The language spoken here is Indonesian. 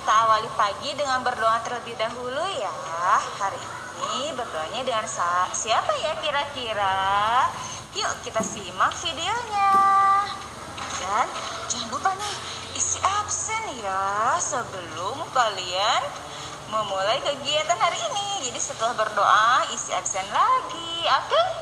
kita awali pagi dengan berdoa terlebih dahulu ya. Hari ini berdoanya dengan siapa ya kira-kira? Yuk kita simak videonya. Dan jangan lupa nih isi absen ya sebelum kalian memulai kegiatan hari ini. Jadi setelah berdoa isi absen lagi. Oke? Okay?